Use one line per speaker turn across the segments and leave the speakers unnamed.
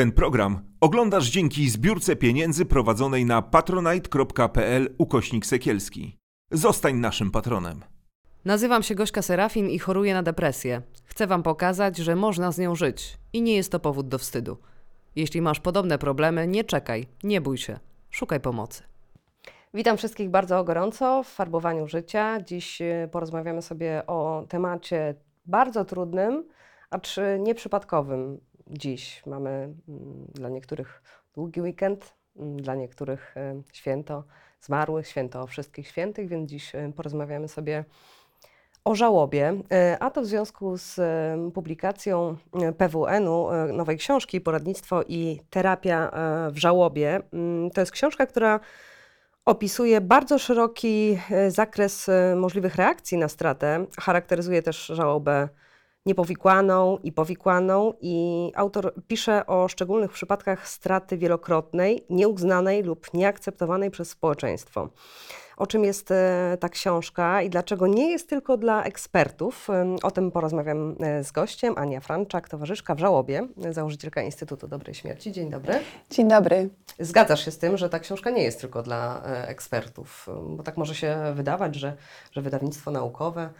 Ten program oglądasz dzięki zbiórce pieniędzy prowadzonej na patronite.pl ukośnik sekielski. Zostań naszym patronem.
Nazywam się Gośka Serafin i choruję na depresję. Chcę Wam pokazać, że można z nią żyć i nie jest to powód do wstydu. Jeśli masz podobne problemy, nie czekaj, nie bój się, szukaj pomocy.
Witam wszystkich bardzo gorąco w farbowaniu życia. Dziś y, porozmawiamy sobie o temacie bardzo trudnym, acz nieprzypadkowym. Dziś mamy mm, dla niektórych długi weekend, mm, dla niektórych y, święto zmarłych, święto wszystkich świętych, więc dziś y, porozmawiamy sobie o żałobie, a to w związku z publikacją PWN-u nowej książki Poradnictwo i terapia w żałobie. Mm, to jest książka, która opisuje bardzo szeroki zakres możliwych reakcji na stratę. Charakteryzuje też żałobę niepowikłaną i powikłaną i autor pisze o szczególnych przypadkach straty wielokrotnej, nieuznanej lub nieakceptowanej przez społeczeństwo. O czym jest e, ta książka i dlaczego nie jest tylko dla ekspertów? O tym porozmawiam e, z gościem. Ania Franczak, towarzyszka w żałobie, założycielka Instytutu Dobrej Śmierci. Dzień dobry.
Dzień dobry.
Zgadzasz się z tym, że ta książka nie jest tylko dla e, ekspertów, bo tak może się wydawać, że, że wydawnictwo naukowe
E,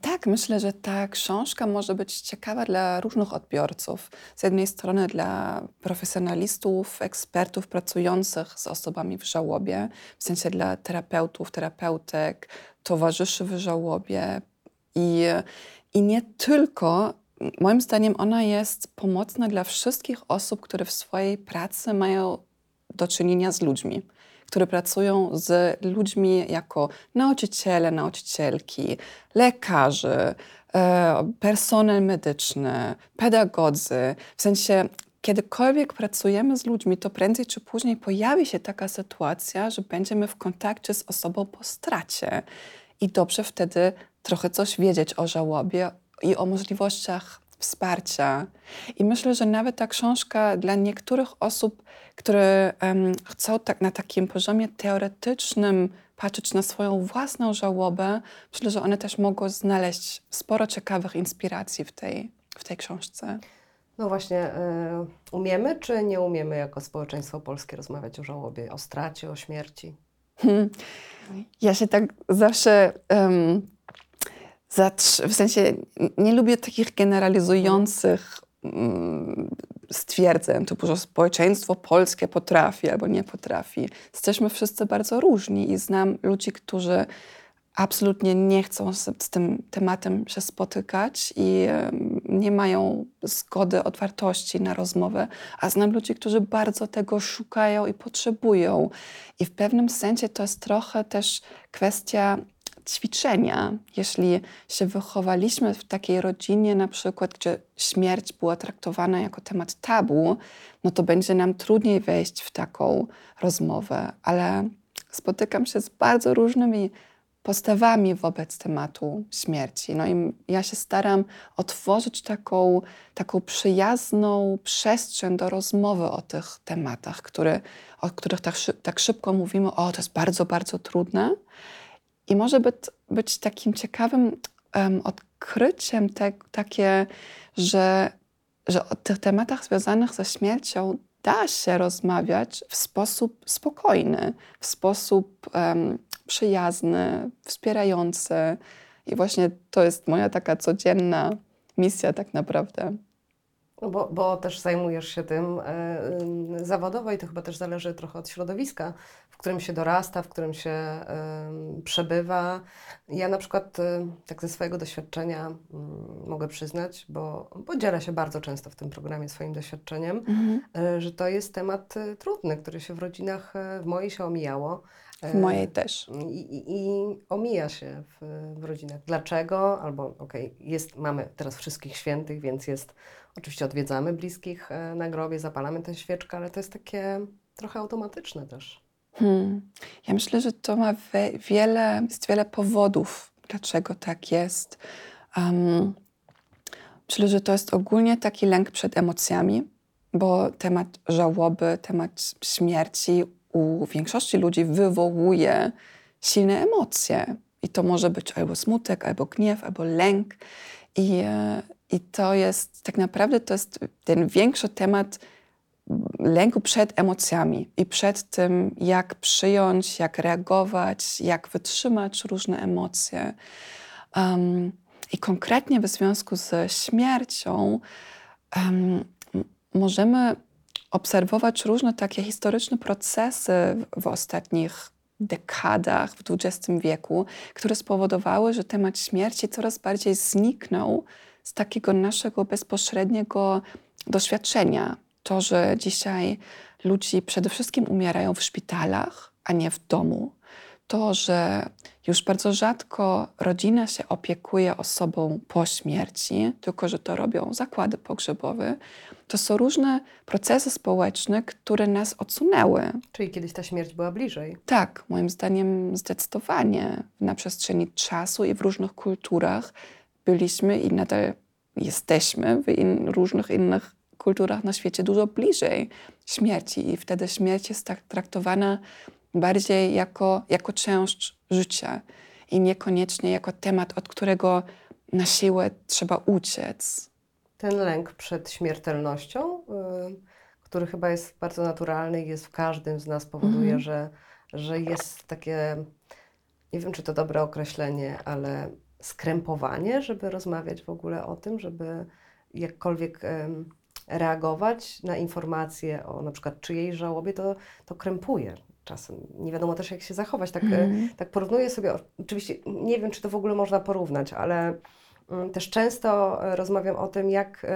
tak, myślę, że ta książka może być ciekawa dla różnych odbiorców. Z jednej strony dla profesjonalistów, ekspertów pracujących z osobami w żałobie, w sensie dla terapeutów, terapeutek, towarzyszy w żałobie. I, i nie tylko, moim zdaniem, ona jest pomocna dla wszystkich osób, które w swojej pracy mają do czynienia z ludźmi które pracują z ludźmi jako nauczyciele, nauczycielki, lekarze, personel medyczny, pedagodzy. W sensie, kiedykolwiek pracujemy z ludźmi, to prędzej czy później pojawi się taka sytuacja, że będziemy w kontakcie z osobą po stracie. I dobrze wtedy trochę coś wiedzieć o żałobie i o możliwościach wsparcia. I myślę, że nawet ta książka dla niektórych osób, które um, chcą tak na takim poziomie teoretycznym patrzeć na swoją własną żałobę, myślę, że one też mogą znaleźć sporo ciekawych inspiracji w tej, w tej książce.
No właśnie, y, umiemy czy nie umiemy jako społeczeństwo polskie rozmawiać o żałobie, o stracie, o śmierci? Hmm.
Ja się tak zawsze um, w sensie nie lubię takich generalizujących mm, stwierdzeń, typu, że społeczeństwo polskie potrafi albo nie potrafi. Jesteśmy wszyscy bardzo różni i znam ludzi, którzy absolutnie nie chcą z, z tym tematem się spotykać i nie mają zgody, otwartości na rozmowę, a znam ludzi, którzy bardzo tego szukają i potrzebują. I w pewnym sensie to jest trochę też kwestia ćwiczenia. Jeśli się wychowaliśmy w takiej rodzinie, na przykład, gdzie śmierć była traktowana jako temat tabu, no to będzie nam trudniej wejść w taką rozmowę. Ale spotykam się z bardzo różnymi postawami wobec tematu śmierci. No i ja się staram otworzyć taką, taką przyjazną przestrzeń do rozmowy o tych tematach, które, o których tak, tak szybko mówimy, o to jest bardzo, bardzo trudne. I może być, być takim ciekawym um, odkryciem te, takie, że, że o tych tematach związanych ze śmiercią da się rozmawiać w sposób spokojny, w sposób um, przyjazny, wspierający. I właśnie to jest moja taka codzienna misja, tak naprawdę.
No bo, bo też zajmujesz się tym y, zawodowo i to chyba też zależy trochę od środowiska, w którym się dorasta, w którym się y, przebywa. Ja na przykład y, tak ze swojego doświadczenia mm, mogę przyznać, bo, bo dzielę się bardzo często w tym programie swoim doświadczeniem, mhm. że to jest temat trudny, który się w rodzinach, w mojej się omijało.
W mojej też.
I, i, i omija się w, w, rodzinach. Dlaczego? Albo okej, okay, jest, mamy teraz wszystkich świętych, więc jest Oczywiście odwiedzamy bliskich e, na grobie, zapalamy tę świeczkę, ale to jest takie trochę automatyczne też. Hmm.
Ja myślę, że to ma wiele, jest wiele powodów, dlaczego tak jest. Um, myślę, że to jest ogólnie taki lęk przed emocjami, bo temat żałoby, temat śmierci u większości ludzi wywołuje silne emocje. I to może być albo smutek, albo gniew, albo lęk. I, e, I to jest tak naprawdę to jest ten większy temat lęku przed emocjami i przed tym, jak przyjąć, jak reagować, jak wytrzymać różne emocje. Um, I konkretnie w związku ze śmiercią um, możemy obserwować różne takie historyczne procesy w, ostatnich dekadach w XX wieku, które spowodowały, że temat śmierci coraz bardziej zniknął z takiego naszego bezpośredniego doświadczenia. To, że dzisiaj ludzi przede wszystkim umierają w szpitalach, a nie w domu. To, że już bardzo rzadko rodzina się opiekuje osobą po śmierci, tylko że to robią zakłady pogrzebowe. To są różne procesy społeczne, które nas odsunęły.
Czyli kiedyś ta śmierć była bliżej.
Tak, moim zdaniem zdecydowanie na przestrzeni czasu i w różnych kulturach byliśmy i nadal jesteśmy w in, różnych innych kulturach na świecie dużo bliżej śmierci i wtedy śmierć jest tak traktowana bardziej jako, jako część życia i niekoniecznie jako temat, od którego na siłę trzeba uciec.
Ten lęk przed śmiertelnością, y, który chyba jest bardzo naturalny i jest w każdym z nas, powoduje,
Mhm.
że, że jest takie, nie wiem czy to dobre określenie, ale skrępowanie, żeby rozmawiać w ogóle o tym, żeby jakkolwiek reagować na informacje o na przykład czyjej żałobie, to, to krępuje czasem. Nie wiadomo też, jak się zachować. Tak,
Mhm.
tak porównuję sobie, oczywiście nie wiem, czy to w ogóle można porównać, ale mm, też często e, rozmawiam o tym, jak,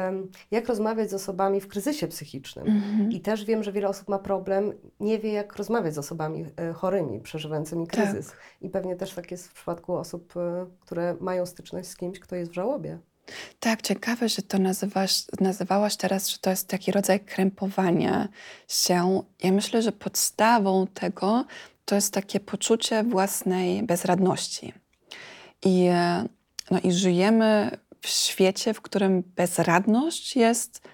jak rozmawiać z osobami w kryzysie psychicznym.
Mhm.
I też wiem, że wiele osób ma problem, nie wie, jak rozmawiać z osobami e, chorymi, przeżywającymi
Tak.
kryzys. I pewnie też tak jest w przypadku osób, które mają styczność z kimś, kto jest w żałobie.
Tak, ciekawe, że to nazywasz, nazywałaś teraz, że to jest taki rodzaj krępowania się. Ja myślę, że podstawą tego to jest takie poczucie własnej bezradności. I, e, no, i żyjemy w świecie, w którym bezradność jest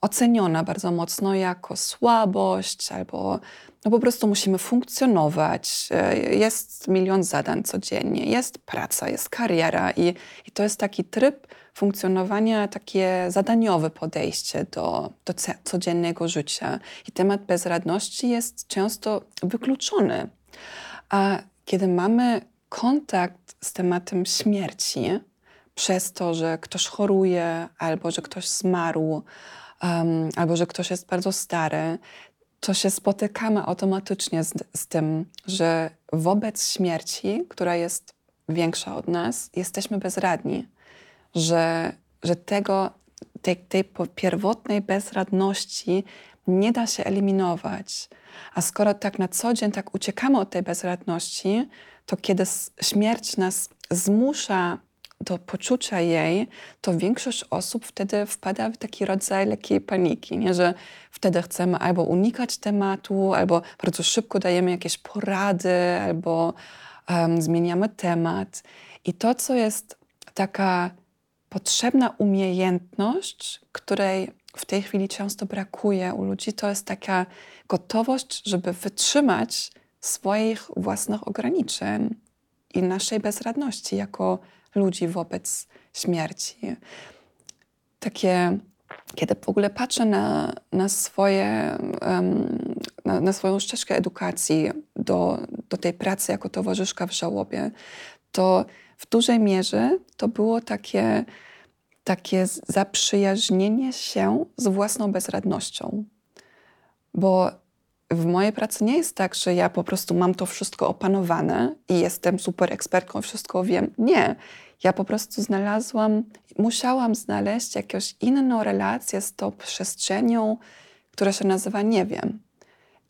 oceniona bardzo mocno jako słabość albo no po prostu musimy funkcjonować. E, Jest milion zadań codziennie, jest praca, jest kariera i, i to jest taki tryb funkcjonowania, takie zadaniowe podejście do, do codziennego życia. I temat bezradności jest często wykluczony. A kiedy mamy kontakt z tematem śmierci, przez to, że ktoś choruje, albo że ktoś zmarł, um, albo że ktoś jest bardzo stary, to się spotykamy automatycznie z, z tym, że wobec śmierci, która jest większa od nas, jesteśmy bezradni. Że, że tego, tej, tej pierwotnej bezradności nie da się eliminować. A skoro tak na co dzień tak uciekamy od tej bezradności, to kiedy śmierć nas zmusza do poczucia jej, to większość osób wtedy wpada w taki rodzaj lekkiej paniki, nie? że wtedy chcemy albo unikać tematu, albo bardzo szybko dajemy jakieś porady, albo em, zmieniamy temat. I to, co jest taka potrzebna umiejętność, której w tej chwili często brakuje u ludzi, to jest taka gotowość, żeby wytrzymać swoich własnych ograniczeń i naszej bezradności jako ludzi wobec śmierci. Takie, kiedy w ogóle patrzę na, na, swoje, em, na, na swoją ścieżkę edukacji do, do tej pracy jako towarzyszka w żałobie, to w dużej mierze to było takie, takie zaprzyjaźnienie się z własną bezradnością. Bo w mojej pracy nie jest tak, że ja po prostu mam to wszystko opanowane i jestem super ekspertką, wszystko wiem. Nie. Ja po prostu znalazłam, musiałam znaleźć jakąś inną relację z tą przestrzenią, która się nazywa nie wiem.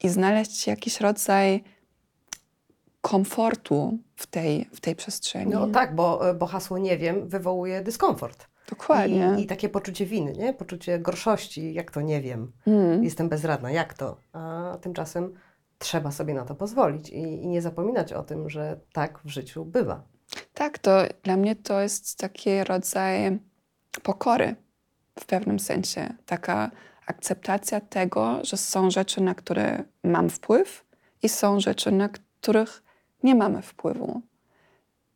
I znaleźć jakiś rodzaj komfortu w tej, w tej przestrzeni.
No tak, bo, bo hasło nie wiem wywołuje dyskomfort.
Dokładnie.
I, I takie poczucie winy, nie? poczucie gorszości, jak to nie wiem.
Mm.
Jestem bezradna, jak to? A tymczasem trzeba sobie na to pozwolić i, i nie zapominać o tym, że tak w życiu bywa.
Tak, to dla mnie to jest taki rodzaj pokory w pewnym sensie. Taka akceptacja tego, że są rzeczy, na które mam wpływ i są rzeczy, na których nie mamy wpływu.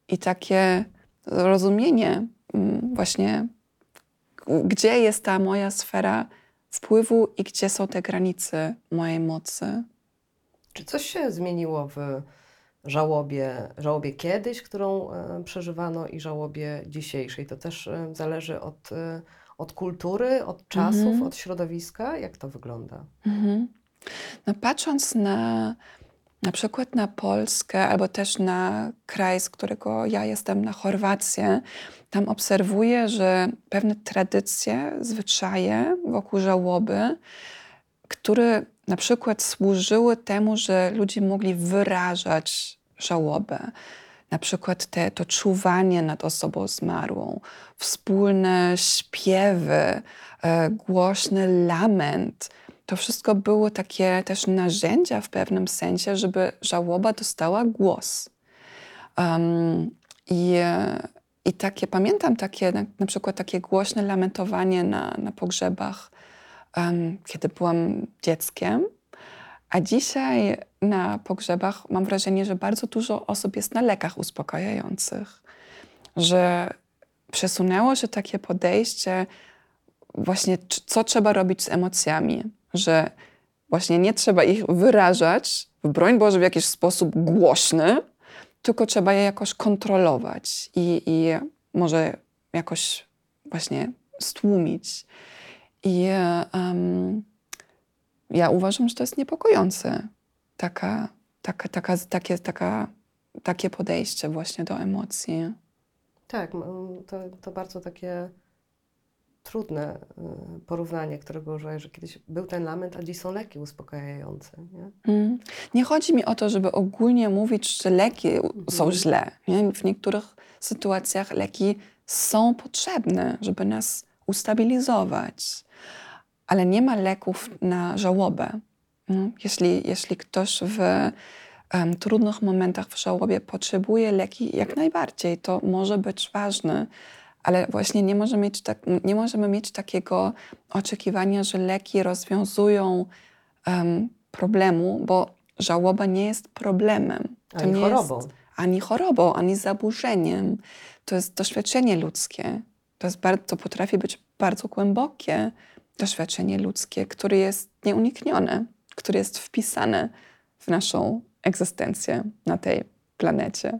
I takie rozumienie mm, właśnie gdzie jest ta moja sfera wpływu i gdzie są te granice mojej mocy.
Czy coś się zmieniło w żałobie, żałobie kiedyś, którą e, przeżywano i żałobie dzisiejszej? To też e, zależy od, e, od kultury, od czasów,
Mhm.
od środowiska. Jak to wygląda?
Mhm. No patrząc na na przykład na Polskę albo też na kraj, z którego ja jestem, na Chorwację, tam obserwuję, że pewne tradycje, zwyczaje wokół żałoby, które na przykład służyły temu, że ludzie mogli wyrażać żałobę. Na przykład te, to czuwanie nad osobą zmarłą, wspólne śpiewy, e, głośny lament. To wszystko było takie też narzędzia w pewnym sensie, żeby żałoba dostała głos. Um, i, I takie, pamiętam takie, na, na przykład takie głośne lamentowanie na, na pogrzebach, um, kiedy byłam dzieckiem. A dzisiaj na pogrzebach mam wrażenie, że bardzo dużo osób jest na lekach uspokajających. Że przesunęło się takie podejście, właśnie co trzeba robić z emocjami. Że właśnie nie trzeba ich wyrażać, w broń Boże, w jakiś sposób głośny, tylko trzeba je jakoś kontrolować i, i może jakoś właśnie stłumić. I um, ja uważam, że to jest niepokojące, taka, taka, taka, takie, taka, takie podejście właśnie do emocji.
Tak, to, to bardzo takie trudne y, porównanie, którego że kiedyś był ten lament, a dziś są leki uspokajające. Nie?
Mm. Nie chodzi mi o to, żeby ogólnie mówić, że leki są źle. Nie? W niektórych sytuacjach leki są potrzebne, żeby nas ustabilizować, ale nie ma leków na żałobę. Mm. Jeśli, jeśli ktoś w em, trudnych momentach w żałobie potrzebuje leki, jak najbardziej, to może być ważne, ale właśnie nie, może mieć tak, nie możemy mieć takiego oczekiwania, że leki rozwiązują em, problemu, bo żałoba nie jest problemem.
Ani
nie
chorobą.
Jest ani chorobą, ani zaburzeniem. To jest doświadczenie ludzkie. To, jest bardzo, to potrafi być bardzo głębokie doświadczenie ludzkie, które jest nieuniknione, które jest wpisane w naszą egzystencję na tej planecie.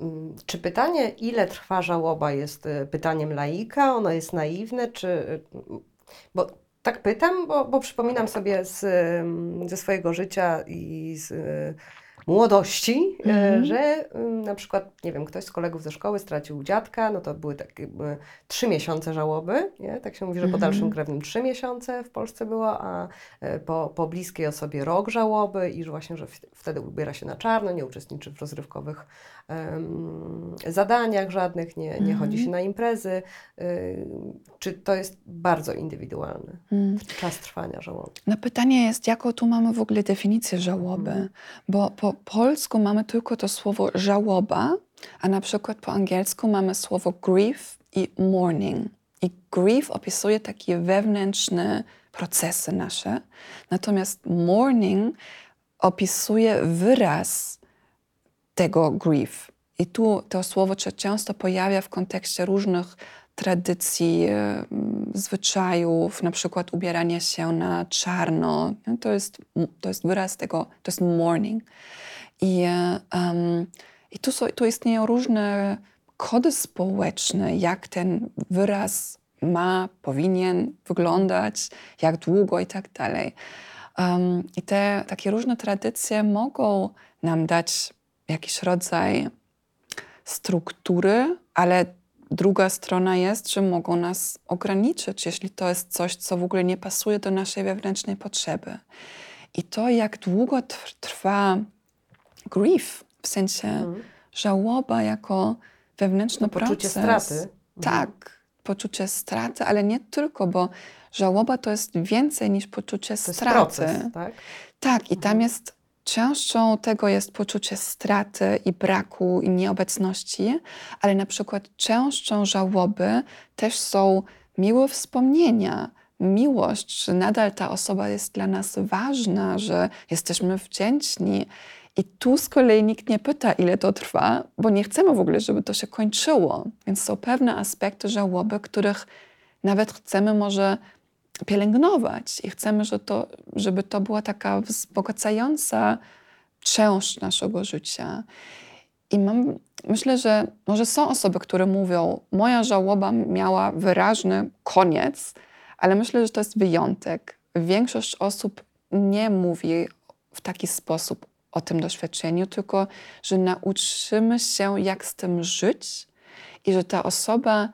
Mm, Czy pytanie, ile trwa żałoba, jest y, pytaniem laika? Ono jest naiwne, czy. y, Bo tak pytam, bo, bo przypominam sobie z, ze swojego życia i z y, młodości, y,
Mhm.
że y, na przykład, nie wiem, ktoś z kolegów ze szkoły stracił dziadka, no to były takie y, trzy miesiące żałoby, nie? Tak się mówi, że po
Mhm.
dalszym krewnym trzy miesiące w Polsce było, a y, po, po bliskiej osobie rok żałoby i że właśnie, że wtedy ubiera się na czarno, nie uczestniczy w rozrywkowych em, zadaniach żadnych, nie, nie
Mhm.
chodzi się na imprezy. Czy to jest bardzo indywidualny
Mm.
czas trwania żałoby?
No pytanie jest, jaką tu mamy w ogóle definicję żałoby?
Mhm.
Bo po polsku mamy tylko to słowo żałoba, a na przykład po angielsku mamy słowo grief i mourning. I grief opisuje takie wewnętrzne procesy nasze, natomiast mourning opisuje wyraz tego grief. I tu to słowo się często pojawia w kontekście różnych tradycji, e, m, zwyczajów, na przykład ubierania się na czarno. Nie? To jest, to jest wyraz tego, to jest mourning. I, em, i tu, są, tu istnieją różne kody społeczne, jak ten wyraz ma, powinien wyglądać, jak długo i tak dalej. Um, I te takie różne tradycje mogą nam dać jakiś rodzaj struktury, ale druga strona jest, że mogą nas ograniczyć, jeśli to jest coś, co w ogóle nie pasuje do naszej wewnętrznej potrzeby. I to, jak długo tr- trwa grief, w sensie
Mhm.
żałoba jako wewnętrzny
Poczucie
proces.
straty. Mhm.
Tak, poczucie straty, ale nie tylko, bo żałoba to jest więcej niż poczucie
To
straty.
proces, tak?
Tak, i tam jest częścią tego jest poczucie straty i braku i nieobecności, ale na przykład częścią żałoby też są miłe wspomnienia, miłość, że nadal ta osoba jest dla nas ważna, że jesteśmy wdzięczni. I tu z kolei nikt nie pyta, ile to trwa, bo nie chcemy w ogóle, żeby to się kończyło. Więc są pewne aspekty żałoby, których nawet chcemy może pielęgnować i chcemy, to, żeby to była taka wzbogacająca część naszego życia. I mam, myślę, że może są osoby, które mówią, moja żałoba miała wyraźny koniec, ale myślę, że to jest wyjątek. Większość osób nie mówi w taki sposób o tym doświadczeniu, tylko że nauczymy się, jak z tym żyć i że ta osoba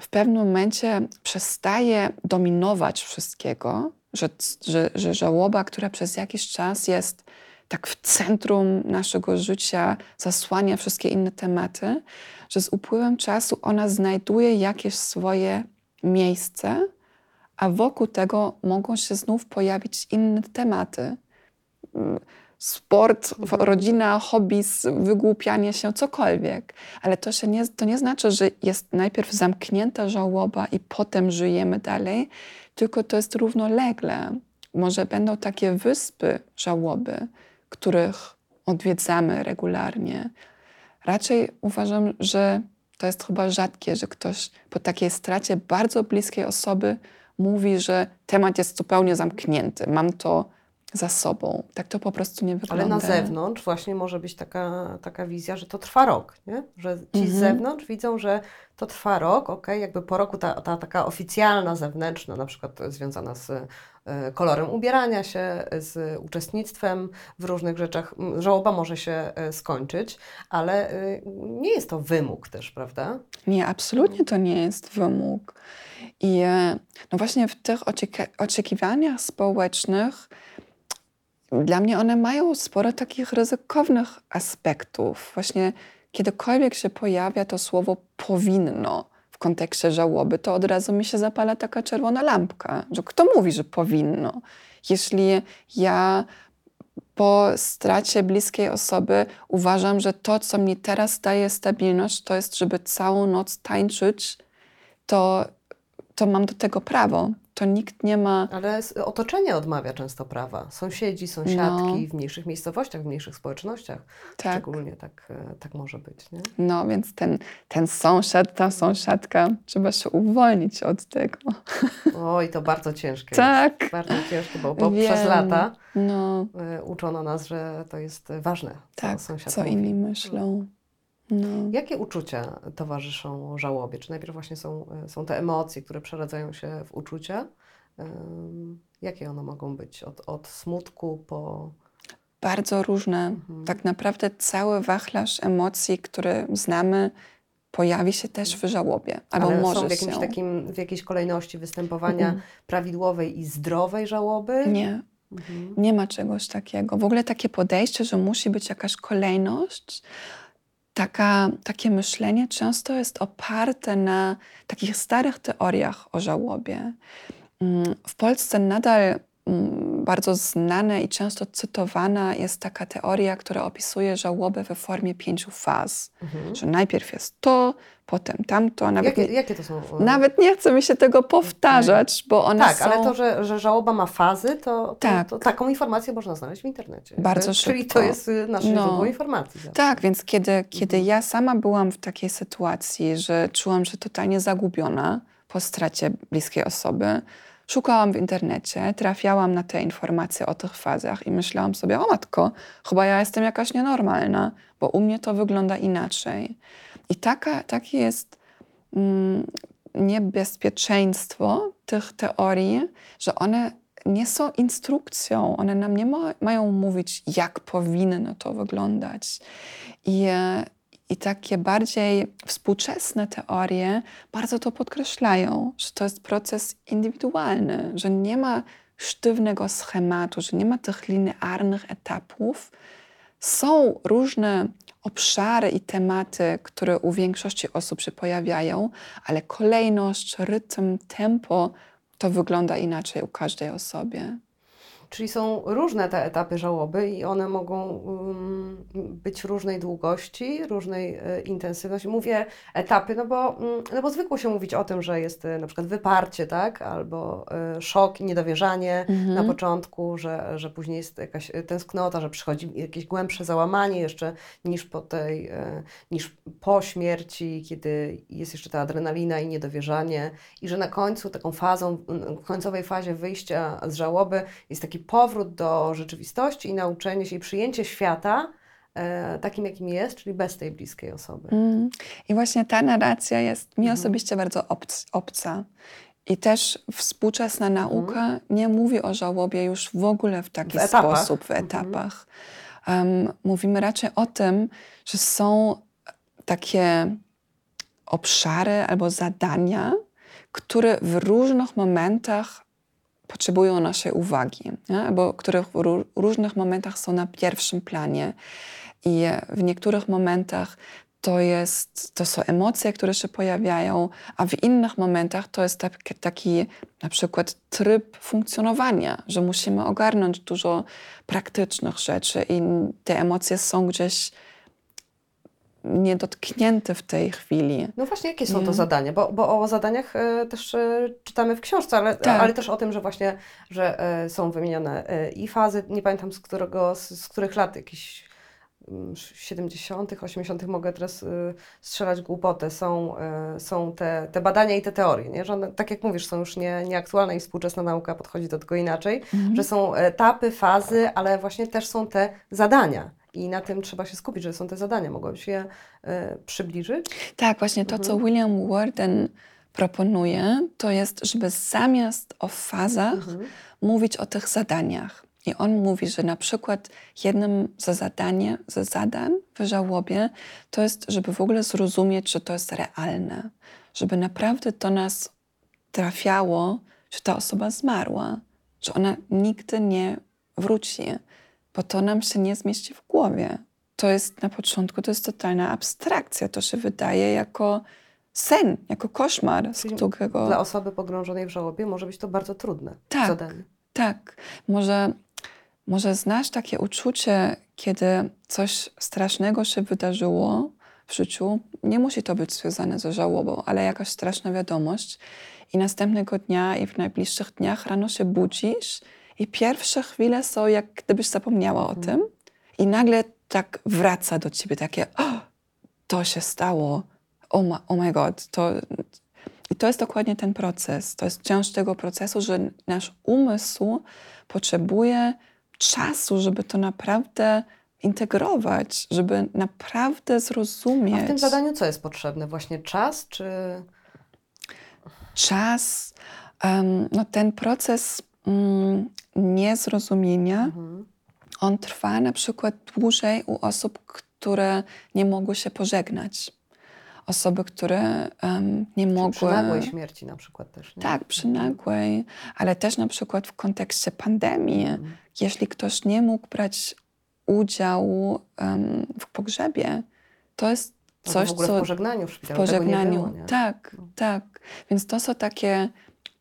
w pewnym momencie przestaje dominować wszystkiego, że, że, że żałoba, która przez jakiś czas jest tak w centrum naszego życia, zasłania wszystkie inne tematy, że z upływem czasu ona znajduje jakieś swoje miejsce, a wokół tego mogą się znów pojawić inne tematy. Sport, rodzina, hobby, wygłupianie się, cokolwiek. Ale to, się nie, to nie znaczy, że jest najpierw zamknięta żałoba i potem żyjemy dalej, tylko to jest równolegle. Może będą takie wyspy żałoby, których odwiedzamy regularnie. Raczej uważam, że to jest chyba rzadkie, że ktoś po takiej stracie bardzo bliskiej osoby mówi, że temat jest zupełnie zamknięty, mam to za sobą. Tak to po prostu nie wygląda.
Ale na zewnątrz właśnie może być taka, taka wizja, że to trwa rok, nie? że ci
Mhm.
z zewnątrz widzą, że to trwa rok, ok, jakby po roku ta, ta taka oficjalna, zewnętrzna, na przykład związana z e, kolorem ubierania się, z uczestnictwem w różnych rzeczach, żałoba może się e, skończyć, ale e, nie jest to wymóg też, prawda?
Nie, absolutnie to nie jest wymóg. I no właśnie w tych oczeki- oczekiwaniach społecznych dla mnie one mają sporo takich ryzykownych aspektów. Właśnie kiedykolwiek się pojawia to słowo powinno w kontekście żałoby, to od razu mi się zapala taka czerwona lampka, że kto mówi, że powinno? Jeśli ja po stracie bliskiej osoby uważam, że to, co mi teraz daje stabilność, to jest, żeby całą noc tańczyć, to, to mam do tego prawo. To nikt nie ma.
Ale otoczenie odmawia często prawa. Sąsiedzi, sąsiadki
No.
w mniejszych miejscowościach, w mniejszych społecznościach.
Tak.
Szczególnie tak, e, tak może być. Nie?
No, więc ten, ten sąsiad, ta sąsiadka, trzeba się uwolnić od tego.
Oj, to bardzo ciężkie.
Tak.
Jest. Bardzo ciężkie, bo, bo przez lata
No,
y, uczono nas, że to jest ważne, co
tak, co
mówi.
inni myślą. No.
Jakie uczucia towarzyszą żałobie? Czy najpierw właśnie są, y, są te emocje, które przeradzają się w uczucia? Jakie one mogą być? Od, od smutku po...
Bardzo różne.
Mhm.
Tak naprawdę cały wachlarz emocji, który znamy, pojawi się też w żałobie. Albo
Ale
może
są w, jakimś
się.
takim, w jakiejś kolejności występowania
Mhm.
prawidłowej i zdrowej żałoby?
Nie,
Mhm.
nie ma czegoś takiego. W ogóle takie podejście, że musi być jakaś kolejność, taka, takie myślenie często jest oparte na takich starych teoriach o żałobie. Mm, W Polsce nadal bardzo znana i często cytowana jest taka teoria, która opisuje żałobę we formie pięciu faz.
Mhm.
Że najpierw jest to, potem tamto. Nawet,
Jakie,
nie,
jakie to są? y,
nawet nie chce mi się tego powtarzać, bo one
Tak,
są...
ale to, że, że żałoba ma fazy, to, to,
Tak.
to taką informację można znaleźć w internecie.
Bardzo
Czyli
szybko.
to jest y, nasze
No.
źródło informacji.
Tak, więc kiedy, kiedy
Mhm.
ja sama byłam w takiej sytuacji, że czułam się totalnie zagubiona po stracie bliskiej osoby, szukałam w internecie, trafiałam na te informacje o tych fazach i myślałam sobie, o matko, chyba ja jestem jakaś nienormalna, bo u mnie to wygląda inaczej. I taka, takie jest mm, niebezpieczeństwo tych teorii, że one nie są instrukcją, one nam nie ma, mają mówić, jak powinno to wyglądać. I, e, I takie bardziej współczesne teorie bardzo to podkreślają, że to jest proces indywidualny, że nie ma sztywnego schematu, że nie ma tych linearnych etapów. Są różne obszary i tematy, które u większości osób się pojawiają, ale kolejność, rytm, tempo to wygląda inaczej u każdej osobie.
Czyli są różne te etapy żałoby i one mogą um, być różnej długości, różnej e, intensywności. Mówię etapy, no bo, mm, no bo zwykło się mówić o tym, że jest e, na przykład wyparcie, tak? albo e, szok i niedowierzanie
Mhm.
na początku, że, że później jest jakaś tęsknota, że przychodzi jakieś głębsze załamanie jeszcze niż po tej, niż po śmierci, kiedy jest jeszcze ta adrenalina i niedowierzanie i że na końcu taką fazą, w końcowej fazie wyjścia z żałoby jest taki powrót do rzeczywistości i nauczenie się i przyjęcie świata e, takim, jakim jest, czyli bez tej bliskiej osoby.
Mm. I właśnie ta narracja jest mi
Mhm.
osobiście bardzo obc, obca. I też współczesna
Mhm.
nauka nie mówi o żałobie już w ogóle w taki
W
sposób, w
Mhm.
etapach. Em, mówimy raczej o tym, że są takie obszary albo zadania, które w różnych momentach potrzebują naszej uwagi, albo które w ró- różnych momentach są na pierwszym planie. I w niektórych momentach to, jest, to są emocje, które się pojawiają, a w innych momentach to jest tak, taki na przykład tryb funkcjonowania, że musimy ogarnąć dużo praktycznych rzeczy i te emocje są gdzieś niedotknięte w tej chwili.
No właśnie, jakie są to zadania? Bo, bo o zadaniach e, też e, czytamy w książce, ale,
Tak.
ale też o tym, że właśnie, że e, są wymienione i fazy, nie pamiętam z którego, z, których lat, jakiś mm, 70., 80., mogę teraz strzelać głupotę, są, są te, te badania i te teorie, nie? że one, tak jak mówisz, są już nie, nieaktualne i współczesna nauka podchodzi do tego inaczej, że są etapy, fazy, ale właśnie też są te zadania. I na tym trzeba się skupić, że są te zadania. Mogłabyś je przybliżyć?
Tak, właśnie to, co William Warden proponuje, to jest, żeby zamiast o fazach mówić o tych zadaniach. I on mówi, że na przykład jednym ze, zadanie, ze zadań w żałobie to jest, żeby w ogóle zrozumieć, że to jest realne. Żeby naprawdę do nas trafiało, że ta osoba zmarła, że ona nigdy nie wróci, bo to nam się nie zmieści w głowie. To jest na początku, to jest totalna abstrakcja. To się wydaje jako sen, jako koszmar, z którego...
Dla osoby pogrążonej w żałobie może być to bardzo trudne
Tak.
zadanie.
Tak, może, może znasz takie uczucie, kiedy coś strasznego się wydarzyło w życiu. Nie musi to być związane ze żałobą, ale jakaś straszna wiadomość. I następnego dnia i w najbliższych dniach rano się budzisz i pierwsze chwile są, jak gdybyś zapomniała o tym. I nagle tak wraca do ciebie takie, o, to się stało, oh my, oh my god, to, i to jest dokładnie ten proces. To jest część tego procesu, że nasz umysł potrzebuje czasu, żeby to naprawdę integrować, żeby naprawdę zrozumieć.
A w tym zadaniu co jest potrzebne? Właśnie czas, czy...
Czas, em, no ten proces niezrozumienia,
Mhm.
on trwa na przykład dłużej u osób, które nie mogły się pożegnać. Osoby, które em, nie mogły...
przy nagłej śmierci na przykład też, nie?
Tak, przy nagłej, ale też na przykład w kontekście pandemii.
Mhm.
Jeśli ktoś nie mógł brać udziału em, w pogrzebie, to jest
No to
coś,
w ogóle
co
w pożegnaniu w
w
szpitalu
pożegnaniu.
było,
tak,
No.
tak. Więc to są takie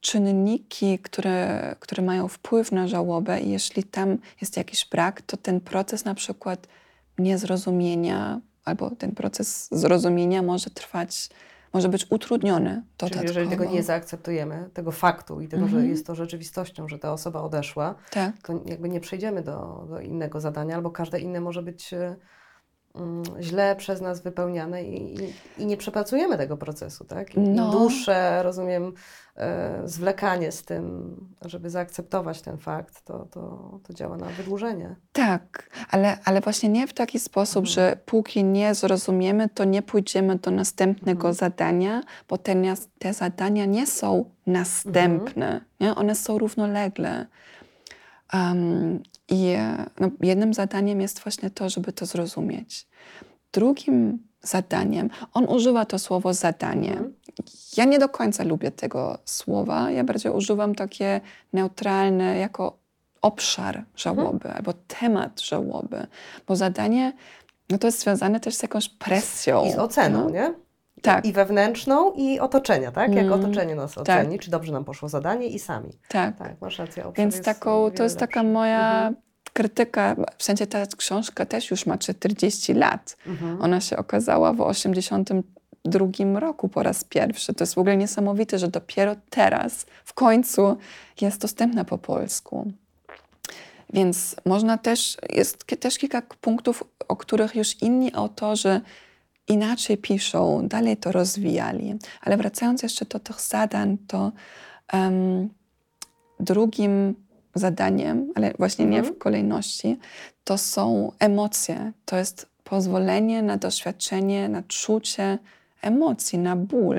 czynniki, które, które mają wpływ na żałobę i jeśli tam jest jakiś brak, to ten proces na przykład niezrozumienia albo ten proces zrozumienia może trwać, może być utrudniony
Czyli
dodatkowo.
jeżeli tego nie zaakceptujemy, tego faktu i tego, że
Mhm.
jest to rzeczywistością, że ta osoba odeszła,
Tak.
to jakby nie przejdziemy do, do innego zadania, albo każde inne może być e, źle przez nas wypełniane i, i, i nie przepracujemy tego procesu, tak? I,
No.
Dłuższe, rozumiem, e, zwlekanie z tym, żeby zaakceptować ten fakt, to, to, to działa na wydłużenie.
Tak, ale, ale właśnie nie w taki sposób, że póki nie zrozumiemy, to nie pójdziemy do następnego zadania, bo te, te zadania nie są następne, nie? one są równolegle. Um, I no, jednym zadaniem jest właśnie to, żeby to zrozumieć. Drugim zadaniem, on używa to słowo zadanie.
Mhm.
Ja nie do końca lubię tego słowa. Ja bardziej używam takie neutralne jako obszar żałoby albo temat żałoby, bo zadanie no to jest związane też z jakąś presją.
I z oceną,
no.
nie?
Tak.
I wewnętrzną, i otoczenia, tak? Jak
Mm,
otoczenie nas oceni, czy dobrze nam poszło zadanie i sami.
Tak.
Tak, masz rację.
Więc taką, to jest taka
lepszy.
moja
Mhm.
krytyka. W sensie ta książka też już ma 40 lat.
Mhm.
Ona się okazała w 82 roku po raz pierwszy. To jest w ogóle niesamowite, że dopiero teraz, w końcu, jest dostępna po polsku. Więc można też, jest też kilka punktów, o których już inni autorzy inaczej piszą, dalej to rozwijali. Ale wracając jeszcze do tych zadań, to em, drugim zadaniem, ale właśnie nie
Mhm.
w kolejności, to są emocje. To jest pozwolenie na doświadczenie, na czucie emocji, na ból.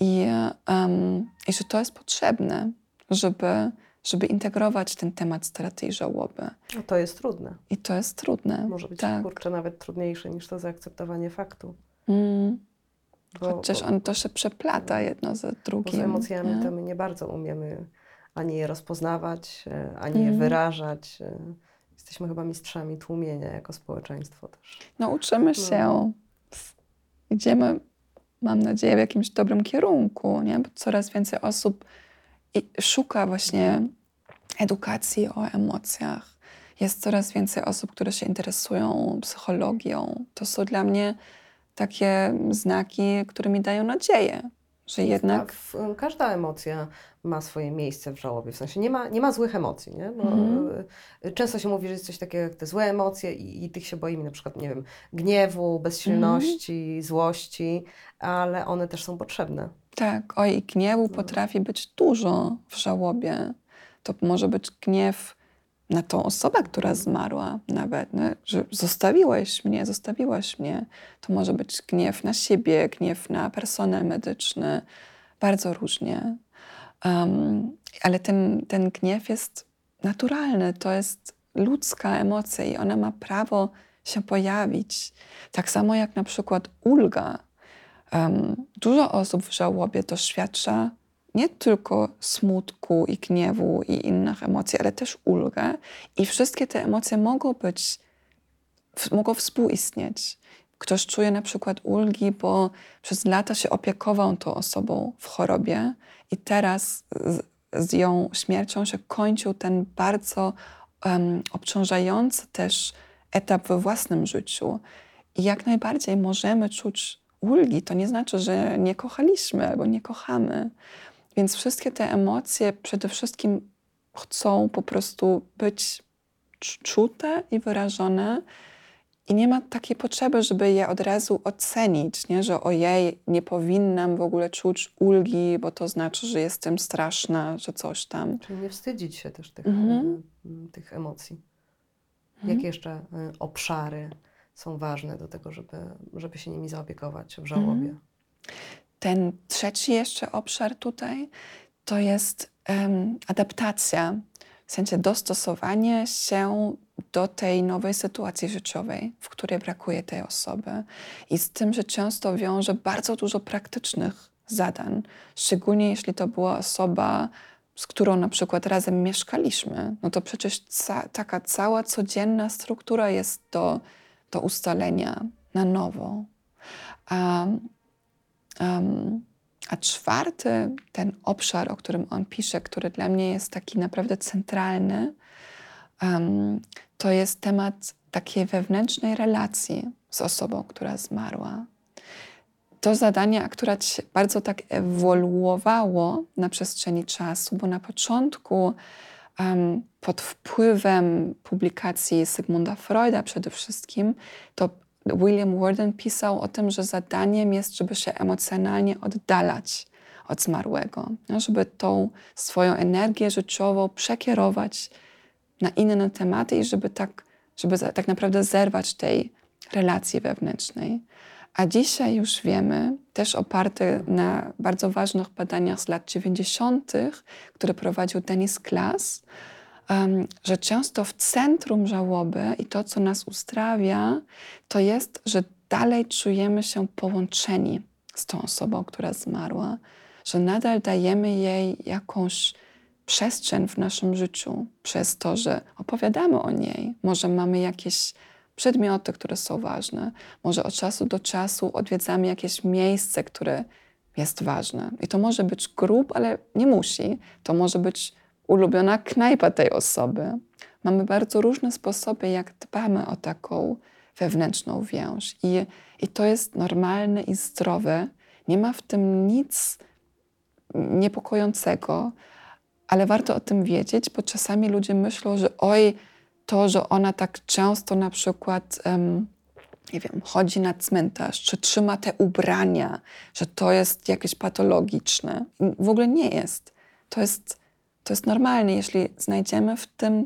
I, em, i że to jest potrzebne, żeby, żeby integrować ten temat straty i żałoby.
No to jest trudne.
I to jest trudne.
Może być
tak.
kurczę nawet trudniejsze niż to zaakceptowanie faktu.
Mm.
Bo,
Chociaż
bo,
on to się przeplata jedno ze
bo z
drugim.
emocjami
nie?
to my nie bardzo umiemy ani je rozpoznawać, e, ani je
Mhm.
wyrażać. e. Jesteśmy chyba mistrzami tłumienia jako społeczeństwo też.
No uczymy się. Idziemy, mam nadzieję, w jakimś dobrym kierunku, nie? Bo coraz więcej osób szuka właśnie edukacji o emocjach. Jest coraz więcej osób, które się interesują psychologią. To są dla mnie takie znaki, które mi dają nadzieję, że jednak
w, każda emocja ma swoje miejsce w żałobie. W sensie nie ma, nie ma złych emocji. Nie? Bo, y, Często się mówi, że jest coś takiego jak te złe emocje i, i tych się boimy, na przykład, nie wiem, gniewu, bezsilności, złości, ale one też są potrzebne.
Tak, oj, i gniewu
No.
potrafi być dużo w żałobie. To może być gniew na tą osobę, która zmarła nawet, nie? że zostawiłeś mnie, zostawiłaś mnie. To może być gniew na siebie, gniew na personel medyczny, bardzo różnie. Um, ale ten, ten gniew jest naturalny, to jest ludzka emocja i ona ma prawo się pojawić. Tak samo jak na przykład ulga. Um, dużo osób w żałobie doświadcza nie tylko smutku i gniewu i innych emocji, ale też ulgę. I wszystkie te emocje mogą być, mogą współistnieć. Ktoś czuje na przykład ulgi, bo przez lata się opiekował tą osobą w chorobie i teraz z, z ją śmiercią się kończył ten bardzo um, obciążający też etap we własnym życiu. I jak najbardziej możemy czuć ulgi. To nie znaczy, że nie kochaliśmy albo nie kochamy. Więc wszystkie te emocje przede wszystkim chcą po prostu być cz- czute i wyrażone. I nie ma takiej potrzeby, żeby je od razu ocenić, nie? że ojej, nie powinnam w ogóle czuć ulgi, bo to znaczy, że jestem straszna, że coś tam.
Czyli nie wstydzić się też tych,
Mhm.
y, tych emocji.
Mhm.
Jakie jeszcze y, obszary są ważne do tego, żeby, żeby się nimi zaopiekować w żałobie?
Mhm. Ten trzeci jeszcze obszar tutaj to jest em, adaptacja, w sensie dostosowanie się do tej nowej sytuacji życiowej, w której brakuje tej osoby. I z tym, że często wiąże bardzo dużo praktycznych zadań, szczególnie jeśli to była osoba, z którą na przykład razem mieszkaliśmy, no to przecież ca- taka cała codzienna struktura jest do, do ustalenia na nowo. A Um, a czwarty, ten obszar, o którym on pisze, który dla mnie jest taki naprawdę centralny, um, to jest temat takiej wewnętrznej relacji z osobą, która zmarła. To zadanie akurat się bardzo tak ewoluowało na przestrzeni czasu, bo na początku um, pod wpływem publikacji Sigmunda Freuda przede wszystkim, to William Worden pisał o tym, że zadaniem jest, żeby się emocjonalnie oddalać od zmarłego, no, żeby tą swoją energię życiową przekierować na inne tematy i żeby tak, żeby tak naprawdę zerwać tej relacji wewnętrznej. A dzisiaj już wiemy, też oparte na bardzo ważnych badaniach z lat 90., które prowadził Dennis Klass, um, że często w centrum żałoby i to, co nas uzdrawia, to jest, że dalej czujemy się połączeni z tą osobą, która zmarła, że nadal dajemy jej jakąś przestrzeń w naszym życiu przez to, że opowiadamy o niej. Może mamy jakieś przedmioty, które są ważne. Może od czasu do czasu odwiedzamy jakieś miejsce, które jest ważne. I to może być grup, ale nie musi. To może być ulubiona knajpa tej osoby. Mamy bardzo różne sposoby, jak dbamy o taką wewnętrzną więź. I, i to jest normalne i zdrowe. Nie ma w tym nic niepokojącego, ale warto o tym wiedzieć, bo czasami ludzie myślą, że oj, to, że ona tak często na przykład, um, nie wiem, chodzi na cmentarz, czy trzyma te ubrania, że to jest jakieś patologiczne. W ogóle nie jest. To jest, to jest normalne. Jeśli znajdziemy w tym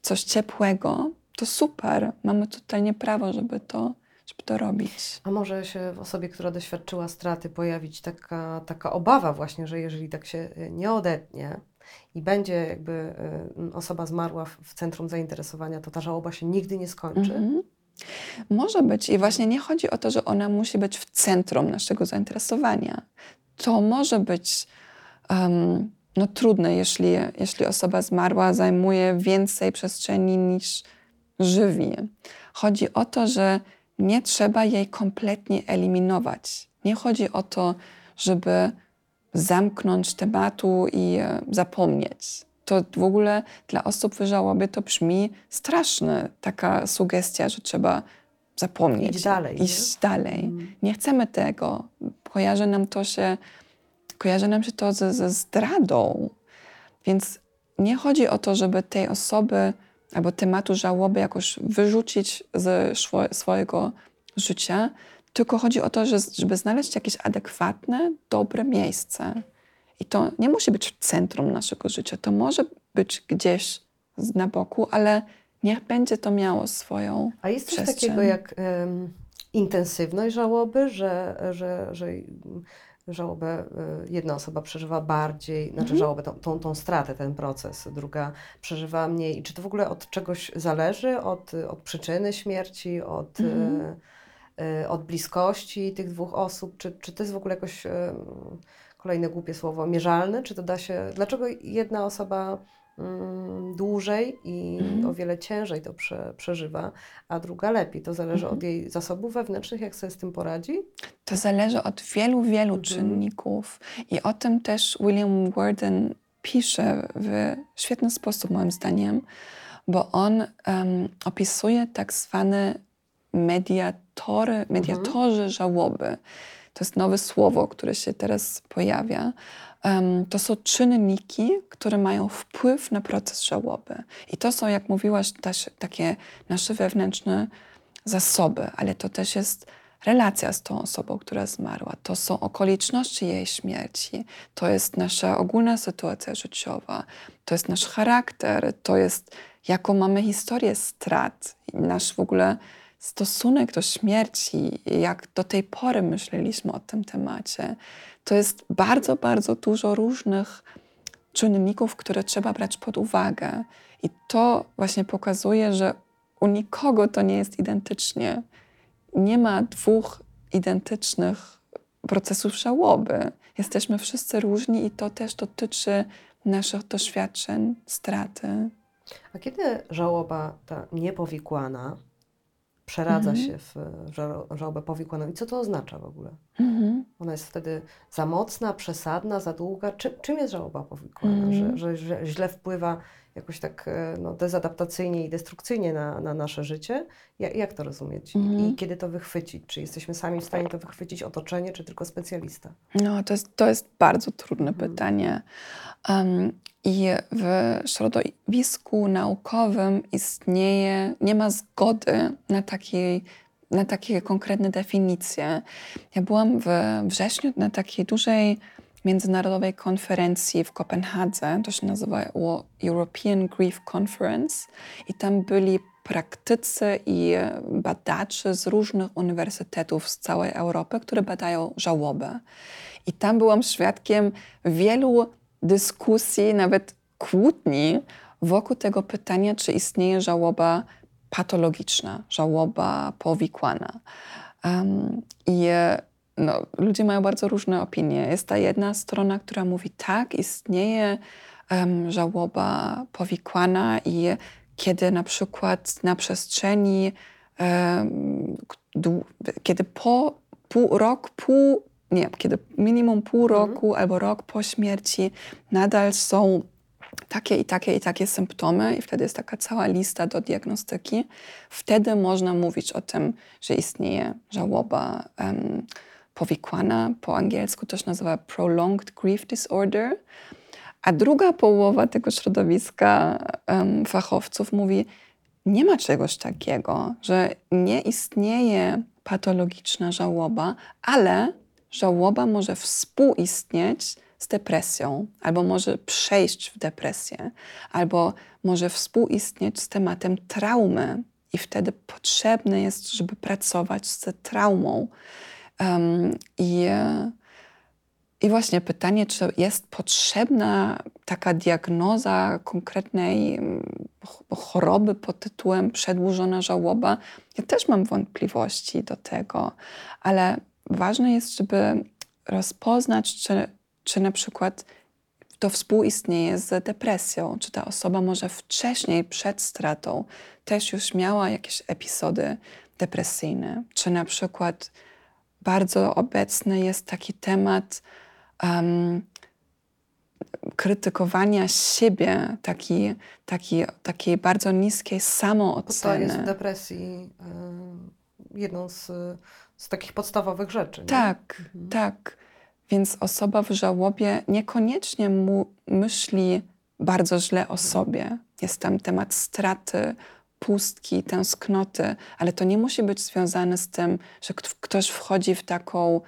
coś ciepłego, to super. Mamy totalnie prawo, żeby to, żeby to robić.
A może się w osobie, która doświadczyła straty, pojawić taka, taka obawa właśnie, że jeżeli tak się y, nie odetnie i będzie jakby y, osoba zmarła w, w centrum zainteresowania, to ta żałoba się nigdy nie skończy?
Mhm. Może być. I właśnie nie chodzi o to, że ona musi być w centrum naszego zainteresowania. To może być um, no, trudne, jeśli, jeśli osoba zmarła zajmuje więcej przestrzeni niż żywi. Chodzi o to, że nie trzeba jej kompletnie eliminować. Nie chodzi o to, żeby zamknąć tematu i e, zapomnieć. To w ogóle dla osób w żałobie to brzmi straszne, taka sugestia, że trzeba zapomnieć.
Iść dalej.
Iść nie? dalej. Mm. Nie chcemy tego. Kojarzy nam to się, kojarzy nam się to ze, ze zdradą. Więc nie chodzi o to, żeby tej osoby albo tematu żałoby jakoś wyrzucić ze swojego życia, tylko chodzi o to, że, żeby znaleźć jakieś adekwatne, dobre miejsce. I to nie musi być w centrum naszego życia, to może być gdzieś na boku, ale niech będzie to miało swoją
A jest coś
przestrzeń.
takiego jak um, intensywność żałoby, że, że, że żałobę y, jedna osoba przeżywa bardziej, znaczy mhm. żałobę, tą, tą, tą, stratę, ten proces, druga przeżywa mniej. I czy to w ogóle od czegoś zależy? Od, od przyczyny śmierci, od, mhm. y, y, od bliskości tych dwóch osób? Czy, czy to jest w ogóle jakoś, y, kolejne głupie słowo, mierzalne? Czy to da się, dlaczego jedna osoba dłużej i mhm. o wiele ciężej to prze, przeżywa, a druga lepiej. To zależy mhm. od jej zasobów wewnętrznych, jak sobie z tym poradzi?
To zależy od wielu, wielu mhm. czynników. I o tym też William Worden pisze w świetny sposób, moim zdaniem, bo on um, opisuje tak zwane mediatory, mediatorzy mhm. żałoby. To jest nowe słowo, które się teraz pojawia to są czynniki, które mają wpływ na proces żałoby. I to są, jak mówiłaś, też takie nasze wewnętrzne zasoby, ale to też jest relacja z tą osobą, która zmarła. To są okoliczności jej śmierci, to jest nasza ogólna sytuacja życiowa, to jest nasz charakter, to jest jaką mamy historię strat, nasz w ogóle stosunek do śmierci, jak do tej pory myśleliśmy o tym temacie. To jest bardzo, bardzo dużo różnych czynników, które trzeba brać pod uwagę. I to właśnie pokazuje, że u nikogo to nie jest identycznie. Nie ma dwóch identycznych procesów żałoby. Jesteśmy wszyscy różni i to też dotyczy naszych doświadczeń, straty.
A kiedy żałoba ta niepowikłana przeradza mhm. się w żałobę powikłaną. I co to oznacza w ogóle? Mhm. Ona jest wtedy za mocna, przesadna, za długa. Czy, czym jest żałoba powikłana? Mhm. Że, że, źle wpływa jakoś tak e, no, dezadaptacyjnie i destrukcyjnie na, na nasze życie? Jak, jak to rozumieć? Mhm. I kiedy to wychwycić? Czy jesteśmy sami w stanie to wychwycić, otoczenie, czy tylko specjalista?
No, to jest, to jest bardzo trudne mhm. pytanie. Um, I w środowisku naukowym istnieje, nie ma zgody na takiej na takie konkretne definicje. Ja byłam w wrześniu na takiej dużej międzynarodowej konferencji w Kopenhadze, to się nazywało European Grief Conference i tam byli praktycy i badacze z różnych uniwersytetów z całej Europy, które badają żałobę. I tam byłam świadkiem wielu dyskusji, nawet kłótni wokół tego pytania, czy istnieje żałoba patologiczna, żałoba powikłana. Um, I no, ludzie mają bardzo różne opinie. Jest ta jedna strona, która mówi tak, istnieje um, żałoba powikłana i kiedy na przykład na przestrzeni dłu- kiedy po pół, rok, pół, nie, kiedy minimum pół roku albo rok po śmierci nadal są takie i takie i takie symptomy, i wtedy jest taka cała lista do diagnostyki, wtedy można mówić o tym, że istnieje żałoba em, powikłana, po angielsku się nazywa Prolonged Grief Disorder. A druga połowa tego środowiska em, fachowców mówi, nie ma czegoś takiego, że nie istnieje patologiczna żałoba, ale żałoba może współistnieć z depresją, albo może przejść w depresję, albo może współistnieć z tematem traumy. I wtedy potrzebne jest, żeby pracować z traumą. Em, I, I właśnie pytanie, czy jest potrzebna taka diagnoza konkretnej mm, ch- choroby pod tytułem przedłużona żałoba. Ja też mam wątpliwości do tego, ale ważne jest, żeby rozpoznać, czy, czy na przykład to współistnieje z depresją, czy ta osoba może wcześniej, przed stratą, też już miała jakieś epizody depresyjne, czy na przykład bardzo obecny jest taki temat um, krytykowania siebie, taki, taki, takiej bardzo niskiej
Bo to
samooceny.
jest w depresji y, jedną z, z takich podstawowych rzeczy. nie?
Tak,
Mhm.
tak. Więc osoba w żałobie niekoniecznie mu myśli bardzo źle o sobie. Jest tam temat straty, pustki, tęsknoty, ale to nie musi być związane z tym, że kt- ktoś wchodzi w taką,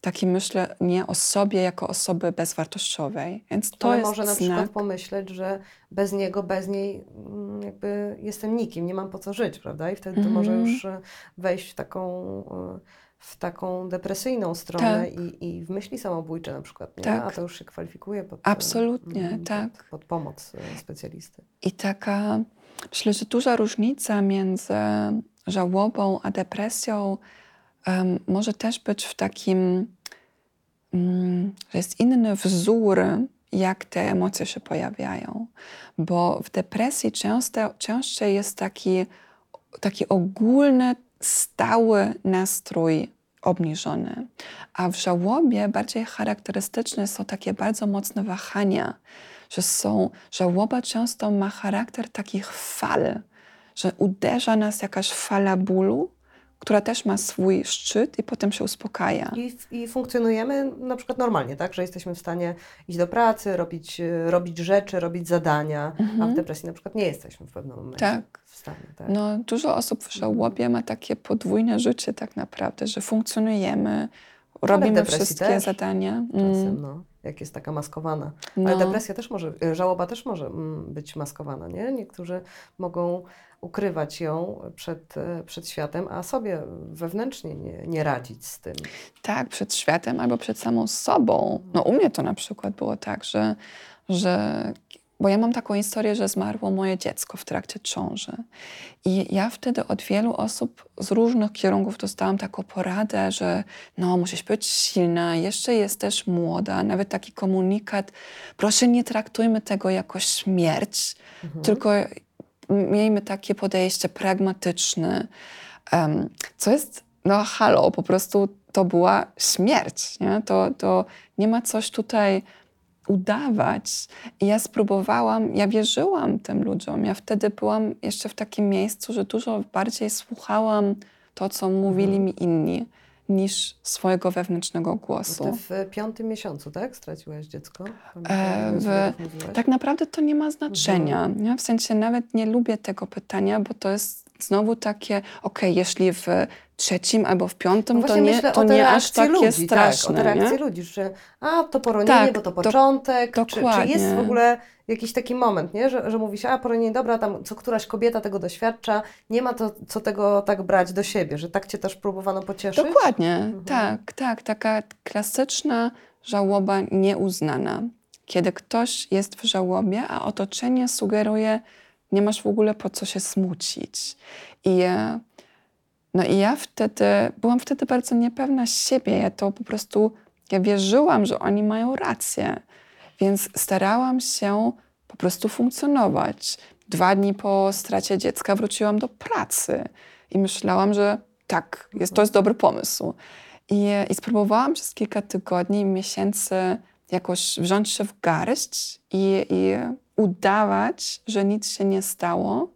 takie myślenie o sobie jako osoby bezwartościowej. Więc to
Ale
jest
może na
znak.
przykład pomyśleć, że bez niego, bez niej mm, jakby jestem nikim, nie mam po co żyć, prawda? I wtedy to może
Mhm.
już e, wejść w taką, e, w taką depresyjną stronę
Tak.
i, i w myśli samobójcze na przykład, nie?
Tak.
A to już się kwalifikuje pod, e,
Absolutnie,
mm,
tak.
pod, pod pomoc specjalisty.
I taka, myślę, że duża różnica między żałobą a depresją em, może też być w takim, mm, że jest inny wzór, jak te emocje się pojawiają. Bo w depresji często, częściej jest taki, taki ogólny, stały nastrój obniżony. A w żałobie bardziej charakterystyczne są takie bardzo mocne wahania, że są, żałoba często ma charakter takich fal, że uderza nas jakaś fala bólu, która też ma swój szczyt i potem się uspokaja.
I, I funkcjonujemy na przykład normalnie, tak? Że jesteśmy w stanie iść do pracy, robić, robić rzeczy, robić zadania, a w depresji na przykład nie jesteśmy w pewnym momencie
Mhm. Tak.
w stanie. Tak?
No, dużo osób w żałobie ma takie podwójne życie tak naprawdę, że funkcjonujemy, robimy wszystkie
też.
zadania.
Czasem,
Mm,
no, jak jest taka maskowana.
no.
Ale depresja też może, e, żałoba też może mm, być maskowana, nie? Niektórzy mogą ukrywać ją przed, e, przed światem, a sobie wewnętrznie nie, nie radzić z tym.
Tak, przed światem albo przed samą sobą. No u mnie to na przykład było tak, że, że bo ja mam taką historię, że zmarło moje dziecko w trakcie ciąży. I ja wtedy od wielu osób z różnych kierunków dostałam taką poradę, że no, musisz być silna, jeszcze jesteś młoda. Nawet taki komunikat, proszę nie traktujmy tego jako śmierć, tylko miejmy takie podejście pragmatyczne, em, co jest, no halo, po prostu to była śmierć, nie? To, to nie ma coś tutaj udawać. I ja spróbowałam, ja wierzyłam tym ludziom. Ja wtedy byłam jeszcze w takim miejscu, że dużo bardziej słuchałam to, co mówili mi inni, niż swojego wewnętrznego głosu.
Ty w piątym miesiącu, tak? Straciłaś dziecko?
E, w-? Tak naprawdę to nie ma znaczenia. Nie? W sensie nawet nie lubię tego pytania, bo to jest znowu takie, okej, jeśli w trzecim albo w piątym,
No
to nie, to nie aż takie
ludzi,
straszne.
Tak, o
nie?
ludzi, że a, to poronienie,
Tak,
bo to
do-
początek. Czy, czy
dokładnie.
jest w ogóle jakiś taki moment, nie? Że, że mówi się, a poronienie, dobra, tam co któraś kobieta tego doświadcza, nie ma to, co tego tak brać do siebie, że tak cię też próbowano pocieszyć?
Dokładnie, tak, tak. Taka klasyczna żałoba nieuznana. Kiedy ktoś jest w żałobie, a otoczenie sugeruje, nie masz w ogóle po co się smucić. I, e, no i ja wtedy, byłam wtedy bardzo niepewna siebie. Ja to po prostu, ja wierzyłam, że oni mają rację. Więc starałam się po prostu funkcjonować. Dwa dni po stracie dziecka wróciłam do pracy. i myślałam, że tak, jest, to jest dobry pomysł. I, I spróbowałam przez kilka tygodni, miesięcy jakoś wziąć się w garść i, i udawać, że nic się nie stało.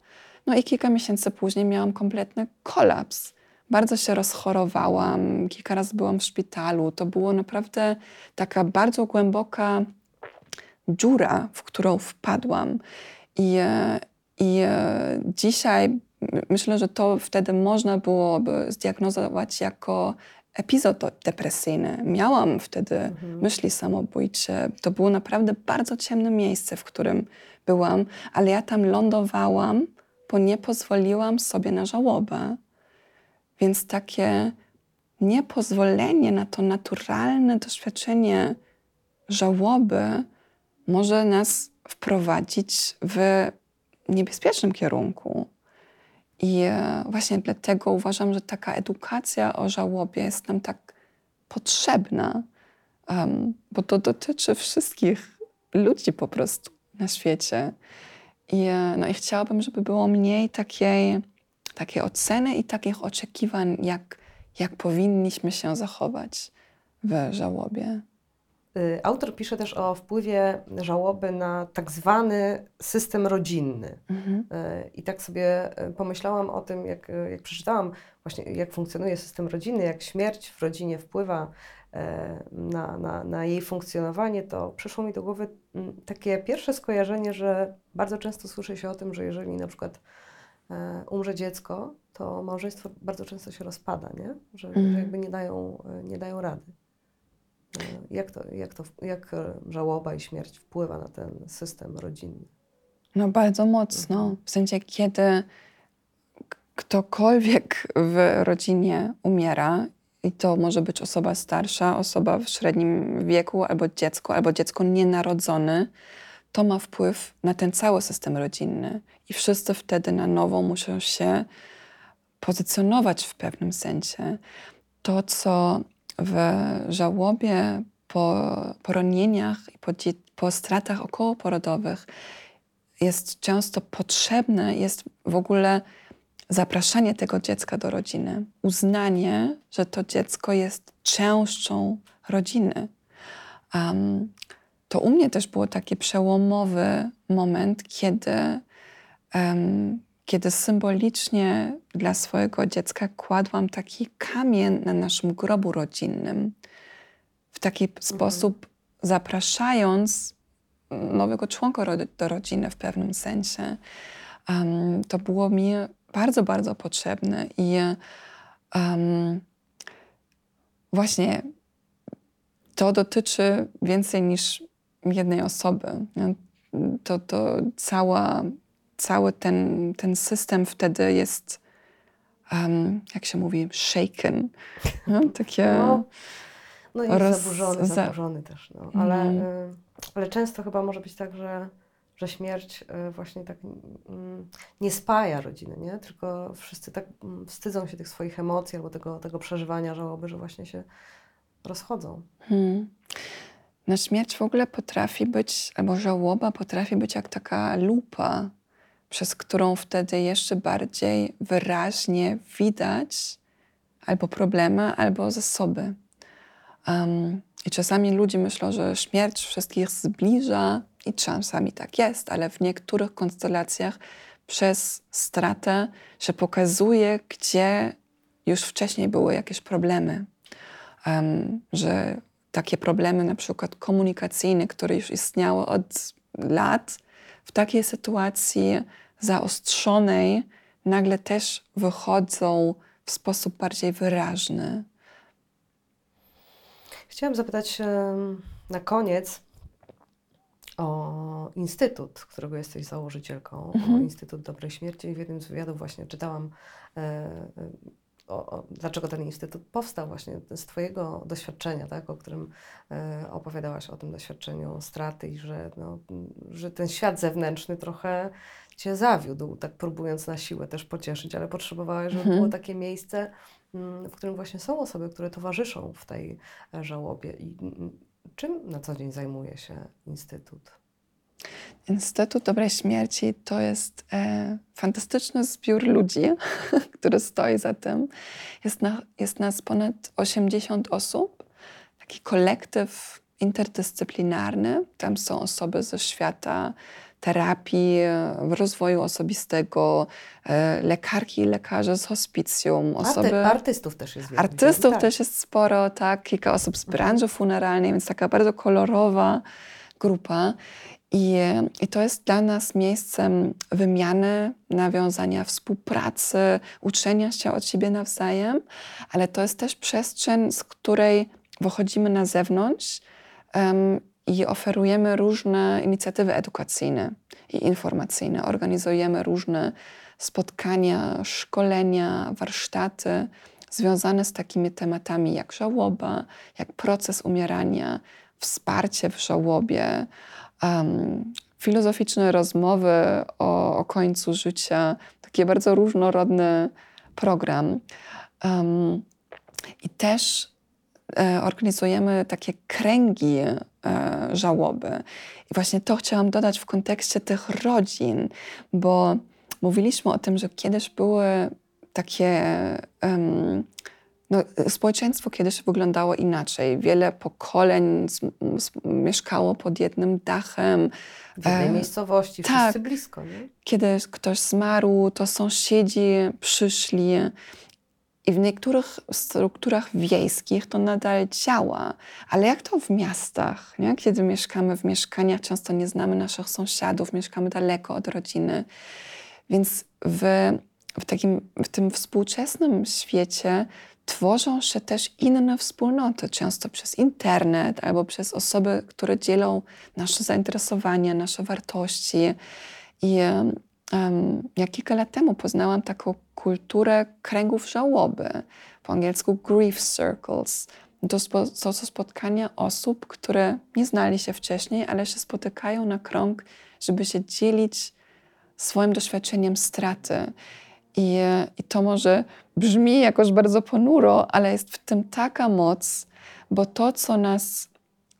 No i kilka miesięcy później miałam kompletny kolaps. Bardzo się rozchorowałam, kilka razy byłam w szpitalu. To było naprawdę taka bardzo głęboka dziura, w którą wpadłam. I, e, i e, dzisiaj myślę, że to wtedy można byłoby zdiagnozować jako epizod depresyjny. Miałam wtedy mhm. myśli samobójcze. To było naprawdę bardzo ciemne miejsce, w którym byłam, ale ja tam lądowałam, bo nie pozwoliłam sobie na żałobę. Więc takie niepozwolenie na to naturalne doświadczenie żałoby może nas wprowadzić w niebezpiecznym kierunku. I e, właśnie dlatego uważam, że taka edukacja o żałobie jest nam tak potrzebna, um, bo to dotyczy wszystkich ludzi po prostu na świecie. I, e, no i chciałabym, żeby było mniej takiej, takiej oceny i takich oczekiwań, jak, jak powinniśmy się zachować w żałobie.
Y, autor pisze też o wpływie żałoby na tak zwany system rodzinny. Mhm. Y, I tak sobie y, pomyślałam o tym, jak, jak przeczytałam właśnie, jak funkcjonuje system rodziny, jak śmierć w rodzinie wpływa na, na, na jej funkcjonowanie, to przyszło mi do głowy mm, takie pierwsze skojarzenie, że bardzo często słyszy się o tym, że jeżeli na przykład umrze dziecko, to małżeństwo bardzo często się rozpada, nie? Że, mhm. że jakby nie dają, nie dają rady. Jak, to, jak, to, jak żałoba i śmierć wpływa na ten system rodzinny?
No bardzo mocno. Mhm. W sensie, kiedy ktokolwiek w rodzinie umiera, i to może być osoba starsza, osoba w średnim wieku, albo dziecko, albo dziecko nienarodzone, to ma wpływ na ten cały system rodzinny. I wszyscy wtedy na nowo muszą się pozycjonować w pewnym sensie. To, co w żałobie po poronieniach i po, po stratach okołoporodowych jest często potrzebne, jest w ogóle zapraszanie tego dziecka do rodziny, uznanie, że to dziecko jest częścią rodziny. Um, to u mnie też był taki przełomowy moment, kiedy um, kiedy symbolicznie dla swojego dziecka kładłam taki kamień na naszym grobu rodzinnym, w taki mhm. sposób zapraszając nowego członka do rodziny w pewnym sensie. Um, to było mi bardzo, bardzo potrzebne i um, właśnie to dotyczy więcej niż jednej osoby. To, to cała cały ten, ten system wtedy jest, um, jak się mówi, shaken. No, takie...
No, no jest roz... zaburzony, zaburzony też. No. Ale, mm. y, ale często chyba może być tak, że, że śmierć y, właśnie tak y, nie spaja rodziny, nie? tylko wszyscy tak mm, wstydzą się tych swoich emocji albo tego, tego przeżywania żałoby, że właśnie się rozchodzą. Hmm.
Na śmierć w ogóle potrafi być, albo żałoba potrafi być jak taka lupa, przez którą wtedy jeszcze bardziej wyraźnie widać albo problemy, albo zasoby. Um, I czasami ludzie myślą, że śmierć wszystkich zbliża, i czasami tak jest, ale w niektórych konstelacjach przez stratę się pokazuje, gdzie już wcześniej były jakieś problemy. Um, że takie problemy, na przykład komunikacyjne, które już istniały od lat, w takiej sytuacji zaostrzonej nagle też wychodzą w sposób bardziej wyraźny.
Chciałam zapytać na koniec o Instytut, którego jesteś założycielką, mhm. o Instytut Dobrej Śmierci. W jednym z wywiadów właśnie czytałam e, e, o, o, dlaczego ten instytut powstał właśnie z Twojego doświadczenia, tak, o którym e, opowiadałaś, o tym doświadczeniu straty i że, no, że ten świat zewnętrzny trochę Cię zawiódł, tak próbując na siłę też pocieszyć, ale potrzebowałaś, żeby mhm. było takie miejsce, mm, w którym właśnie są osoby, które towarzyszą w tej żałobie. I mm, czym na co dzień zajmuje się Instytut?
Instytut Dobrej Śmierci to jest e, fantastyczny zbiór ludzi, który stoi za tym. Jest, na, jest nas ponad 80 osób, taki kolektyw interdyscyplinarny. Tam są osoby ze świata terapii, rozwoju osobistego, e, lekarki i lekarze z hospicjum, osoby...
Arty, artystów też jest wielu.
Artystów
tak.
też jest sporo, tak, kilka osób z branży funeralnej, więc taka bardzo kolorowa grupa. I, I to jest dla nas miejscem wymiany, nawiązania współpracy, uczenia się od siebie nawzajem, ale to jest też przestrzeń, z której wychodzimy na zewnątrz em, i oferujemy różne inicjatywy edukacyjne i informacyjne. Organizujemy różne spotkania, szkolenia, warsztaty związane z takimi tematami jak żałoba, jak proces umierania, wsparcie w żałobie, um, filozoficzne rozmowy o, o końcu życia, taki bardzo różnorodny program. Um, I też e, organizujemy takie kręgi e, żałoby. I właśnie to chciałam dodać w kontekście tych rodzin, bo mówiliśmy o tym, że kiedyś były takie. Um, no, społeczeństwo kiedyś wyglądało inaczej. Wiele pokoleń z, z, mieszkało pod jednym dachem.
W jednej
E,
miejscowości,
tak.
wszyscy blisko, nie?
Kiedy ktoś zmarł, to sąsiedzi przyszli. I w niektórych strukturach wiejskich to nadal działa. Ale jak to w miastach? Nie? Kiedy mieszkamy w mieszkaniach, często nie znamy naszych sąsiadów, mieszkamy daleko od rodziny. Więc w, w, takim, w tym współczesnym świecie tworzą się też inne wspólnoty, często przez internet albo przez osoby, które dzielą nasze zainteresowania, nasze wartości. I um, ja kilka lat temu poznałam taką kulturę kręgów żałoby, po angielsku grief circles. To są spotkania osób, które nie znali się wcześniej, ale się spotykają na krąg, żeby się dzielić swoim doświadczeniem straty. I, I to może brzmi jakoś bardzo ponuro, ale jest w tym taka moc, bo to, co nas,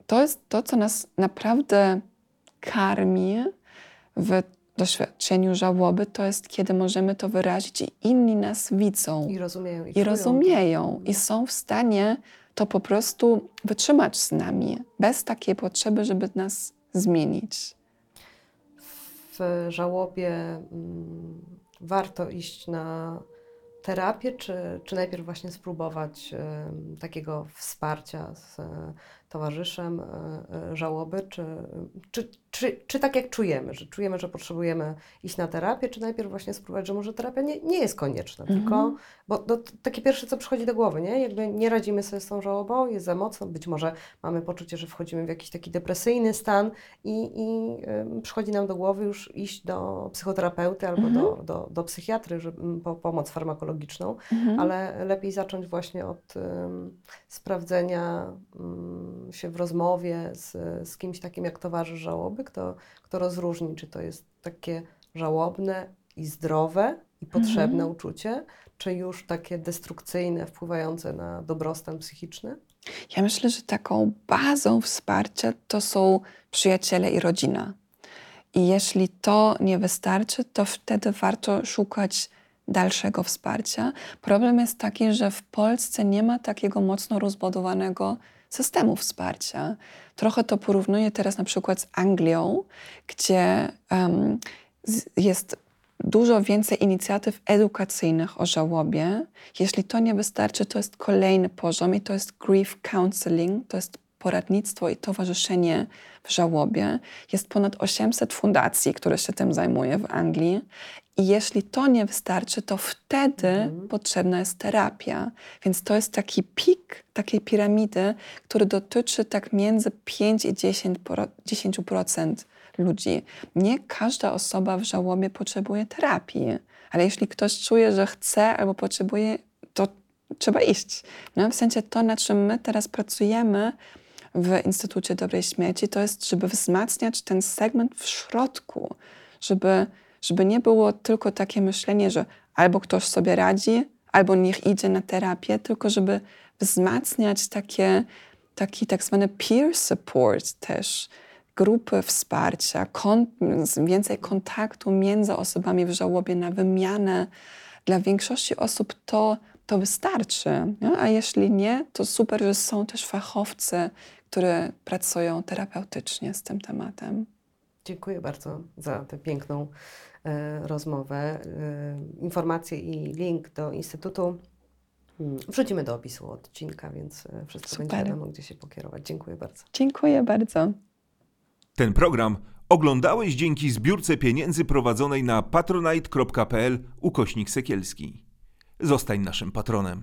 to jest to, co nas naprawdę karmi w doświadczeniu żałoby, to jest, kiedy możemy to wyrazić i inni nas widzą
I rozumieją. I,
i rozumieją i są w stanie to po prostu wytrzymać z nami, bez takiej potrzeby, żeby nas zmienić.
W żałobie mm, warto iść na terapię, czy, czy najpierw właśnie spróbować takiego wsparcia z towarzyszem e, e, żałoby, czy, czy, czy, czy tak jak czujemy, że czujemy, że potrzebujemy iść na terapię, czy najpierw właśnie spróbować, że może terapia nie, nie jest konieczna,
Mhm.
tylko, bo to takie pierwsze, co przychodzi do głowy, nie? Jakby nie radzimy sobie z tą żałobą, jest za mocno, być może mamy poczucie, że wchodzimy w jakiś taki depresyjny stan i, i ym, przychodzi nam do głowy już iść do psychoterapeuty albo
Mhm.
do, do, do psychiatry, żeby, po pomoc farmakologiczną,
Mhm.
ale lepiej zacząć właśnie od ym, sprawdzenia ym, się w rozmowie z, z kimś takim jak towarzysz żałoby, kto, kto rozróżni, czy to jest takie żałobne i zdrowe i potrzebne
Mhm.
uczucie, czy już takie destrukcyjne, wpływające na dobrostan psychiczny.
Ja myślę, że taką bazą wsparcia to są przyjaciele i rodzina. I jeśli to nie wystarczy, to wtedy warto szukać dalszego wsparcia. Problem jest taki, że w Polsce nie ma takiego mocno rozbudowanego systemu wsparcia. Trochę to porównuję teraz na przykład z Anglią, gdzie z- jest dużo więcej inicjatyw edukacyjnych o żałobie. Jeśli to nie wystarczy, to jest kolejny poziom i to jest grief counseling, to jest poradnictwo i towarzyszenie w żałobie. Jest ponad 800 fundacji, które się tym zajmuje w Anglii. I jeśli to nie wystarczy, to wtedy
Mhm.
potrzebna jest terapia. Więc to jest taki pik takiej piramidy, który dotyczy tak między 5 i 10%, pro- 10% ludzi. Nie każda osoba w żałobie potrzebuje terapii, ale jeśli ktoś czuje, że chce albo potrzebuje, to trzeba iść. No, w sensie to, nad czym my teraz pracujemy w Instytucie Dobrej Śmierci, to jest, żeby wzmacniać ten segment w środku, żeby, żeby nie było tylko takie myślenie, że albo ktoś sobie radzi, albo niech idzie na terapię, tylko żeby wzmacniać takie, taki tak zwany peer support też, grupy wsparcia, więcej kontaktu między osobami w żałobie na wymianę, dla większości osób to, to wystarczy. Nie? A jeśli nie, to super, że są też fachowcy, które pracują terapeutycznie z tym tematem.
Dziękuję bardzo za tę piękną rozmowę. E, informacje i link do Instytutu mm, wrzucimy do opisu odcinka, więc e, wszystko
Super.
będzie wiadomo, gdzie się pokierować. Dziękuję bardzo.
Dziękuję bardzo.
Ten program oglądałeś dzięki zbiórce pieniędzy prowadzonej na patronite.pl ukośnik sekielski. Zostań naszym patronem.